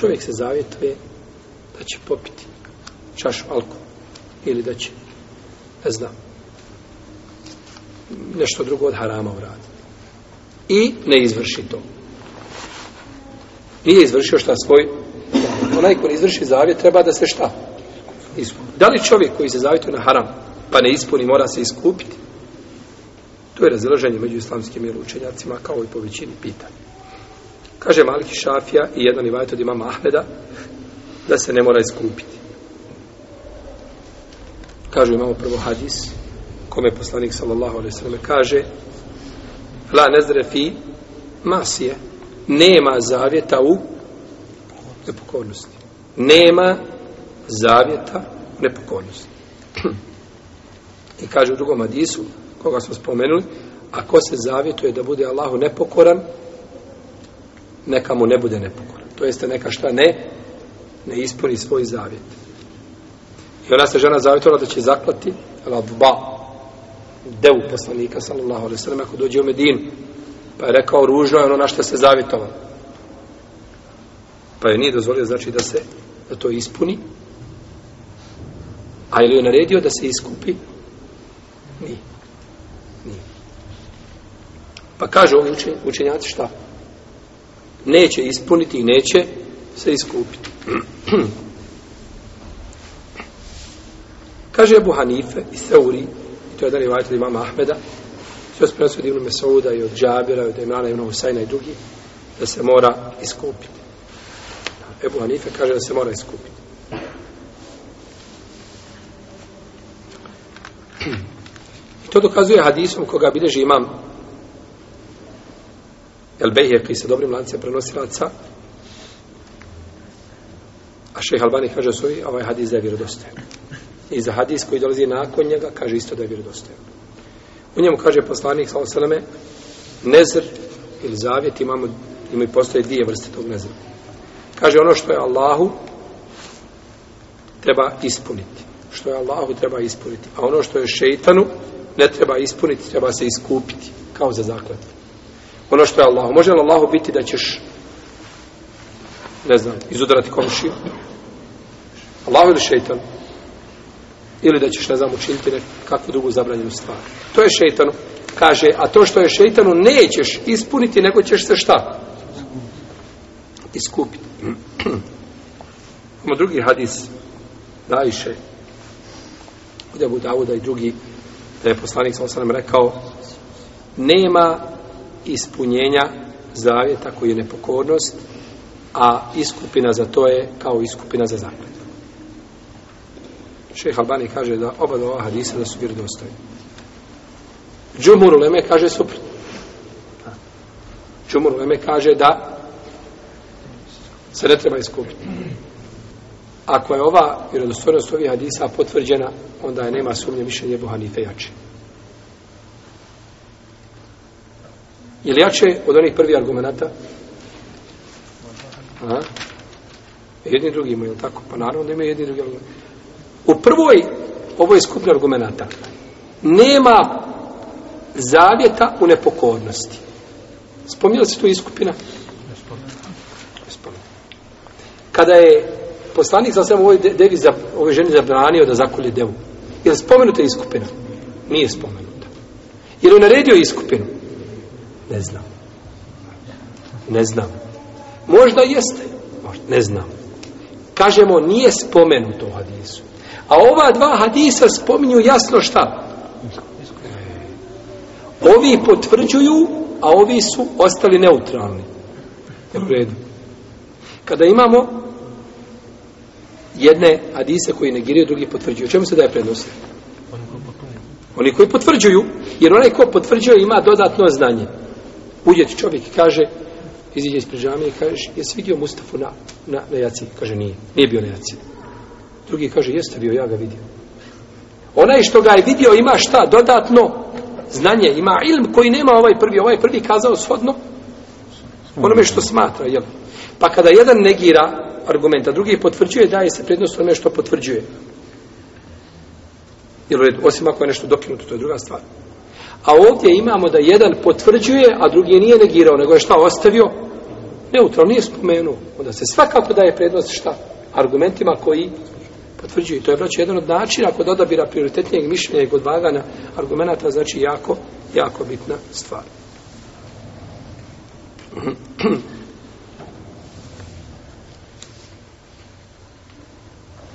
čovjek se zavjetuje da će popiti čašu alkohol ili da će, ne znam, nešto drugo od harama uraditi. I ne izvrši to. Nije izvršio šta svoj. Onaj ko ne izvrši zavjet, treba da se šta? Iskupi. Da li čovjek koji se zavjetuje na haram, pa ne ispuni, mora se iskupiti? To je razilaženje među islamskim učenjacima, kao i po većini pitanja. Kaže Maliki Šafija i jedan i vajt od imama Ahmeda da se ne mora iskupiti. Kažu imamo prvo hadis kome je poslanik sallallahu alaihi sallam kaže La nezre fi masije nema zavjeta u nepokornosti. Nema zavjeta u nepokornosti. I kaže u drugom hadisu koga smo spomenuli ako se zavjetuje da bude Allahu nepokoran neka mu ne bude nepokoran. To jeste neka šta ne, ne ispuni svoj zavjet. I ona se žena zavjetovala da će zaklati rabba, devu poslanika, sallallahu alaihi sallam, ako dođe u Medinu. Pa je rekao, ružno je ono na što se zavjetovalo. Pa je nije dozvolio, znači, da se da to ispuni. A je li je naredio da se iskupi? Nije. Nije. Pa kaže ovi učenjaci šta? Šta? neće ispuniti i neće se iskupiti. Kaže Ebu Hanife i Seuri, i to je dan i vajatelj imama Ahmeda, sve se prenosio od Ibnu Mesouda i od Džabira, od Imrana i Novosajna i drugi, da se mora iskupiti. Ebu Hanife kaže da se mora iskupiti. I to dokazuje hadisom koga bileži imam El Bejherki sa dobrim lancem prenosilaca. A šeha Albani kaže svoj ovaj hadis da je vjerodostojan. I za hadis koji dolazi nakon njega kaže isto da je vjerodostojan. U njemu kaže poslanik sa osaleme nezr ili zavjet imamo, imamo i postoje dvije vrste tog nezra. Kaže ono što je Allahu treba ispuniti. Što je Allahu treba ispuniti. A ono što je šeitanu ne treba ispuniti, treba se iskupiti kao za zakladnje ono što je Allahu. Može li Allahu biti da ćeš ne znam, izudarati komšiju? Allahu ili šeitan? Ili da ćeš, ne znam, učiniti kakvu drugu zabranjenu stvar? To je šeitanu. Kaže, a to što je šeitanu, nećeš ispuniti, nego ćeš se šta? Iskupiti. Imamo drugi hadis najviše od Abu Dawuda i drugi da je poslanik sa osanem rekao nema ispunjenja zavjeta koji je nepokornost, a iskupina za to je kao iskupina za zakljet. Šeha Albani kaže da oba dva hadisa da su vjerodostojni. Džumur Leme kaže suprotno. Džumur Leme kaže da se ne treba iskupiti. Ako je ova vjerodostojnost ovih hadisa potvrđena, onda je nema sumnje više nije Buhanife jače. Je li jače od onih prvih argumenta? A? Jedni i drugi imaju, tako? Pa naravno da imaju jedni i drugi argumenta. U prvoj, ovo je skupna argumenta, nema zavjeta u nepokornosti. Spominjala se tu iskupina? Spominjala. Kada je poslanik za sam ovoj, devi, za, ovoj ženi zabranio da zakolje devu, je li spomenuta iskupina? Nije spomenuta. Je li naredio iskupinu? Ne znam. Ne znam. Možda jeste. Možda. Ne znam. Kažemo, nije spomenuto u hadisu. A ova dva hadisa spominju jasno šta? Ovi potvrđuju, a ovi su ostali neutralni. Redu. Kada imamo jedne hadise koji negiraju, drugi potvrđuju. Čemu se daje prednost? Oni koji potvrđuju. Jer onaj ko potvrđuje ima dodatno znanje. Uđeti čovjek i kaže, iziđe iz prižame i kaže, jesi vidio Mustafu na, na, na jaci? Kaže, nije, nije bio na jaci. Drugi kaže, jeste bio, ja ga vidio. Onaj što ga je vidio ima šta? Dodatno znanje, ima ilm koji nema ovaj prvi. Ovaj prvi kazao shodno onome što smatra, jel? Pa kada jedan negira argument, a drugi potvrđuje, daje se prednost onome što potvrđuje. Jel, osim ako je nešto dokinuto, to je druga stvar. A ovdje imamo da jedan potvrđuje, a drugi nije negirao, nego je šta ostavio? Neutral, nije spomenuo. Onda se svakako daje prednost šta? Argumentima koji potvrđuju. To je vraći jedan od načina kod odabira prioritetnijeg mišljenja i kod vaganja argumenta, znači jako, jako bitna stvar.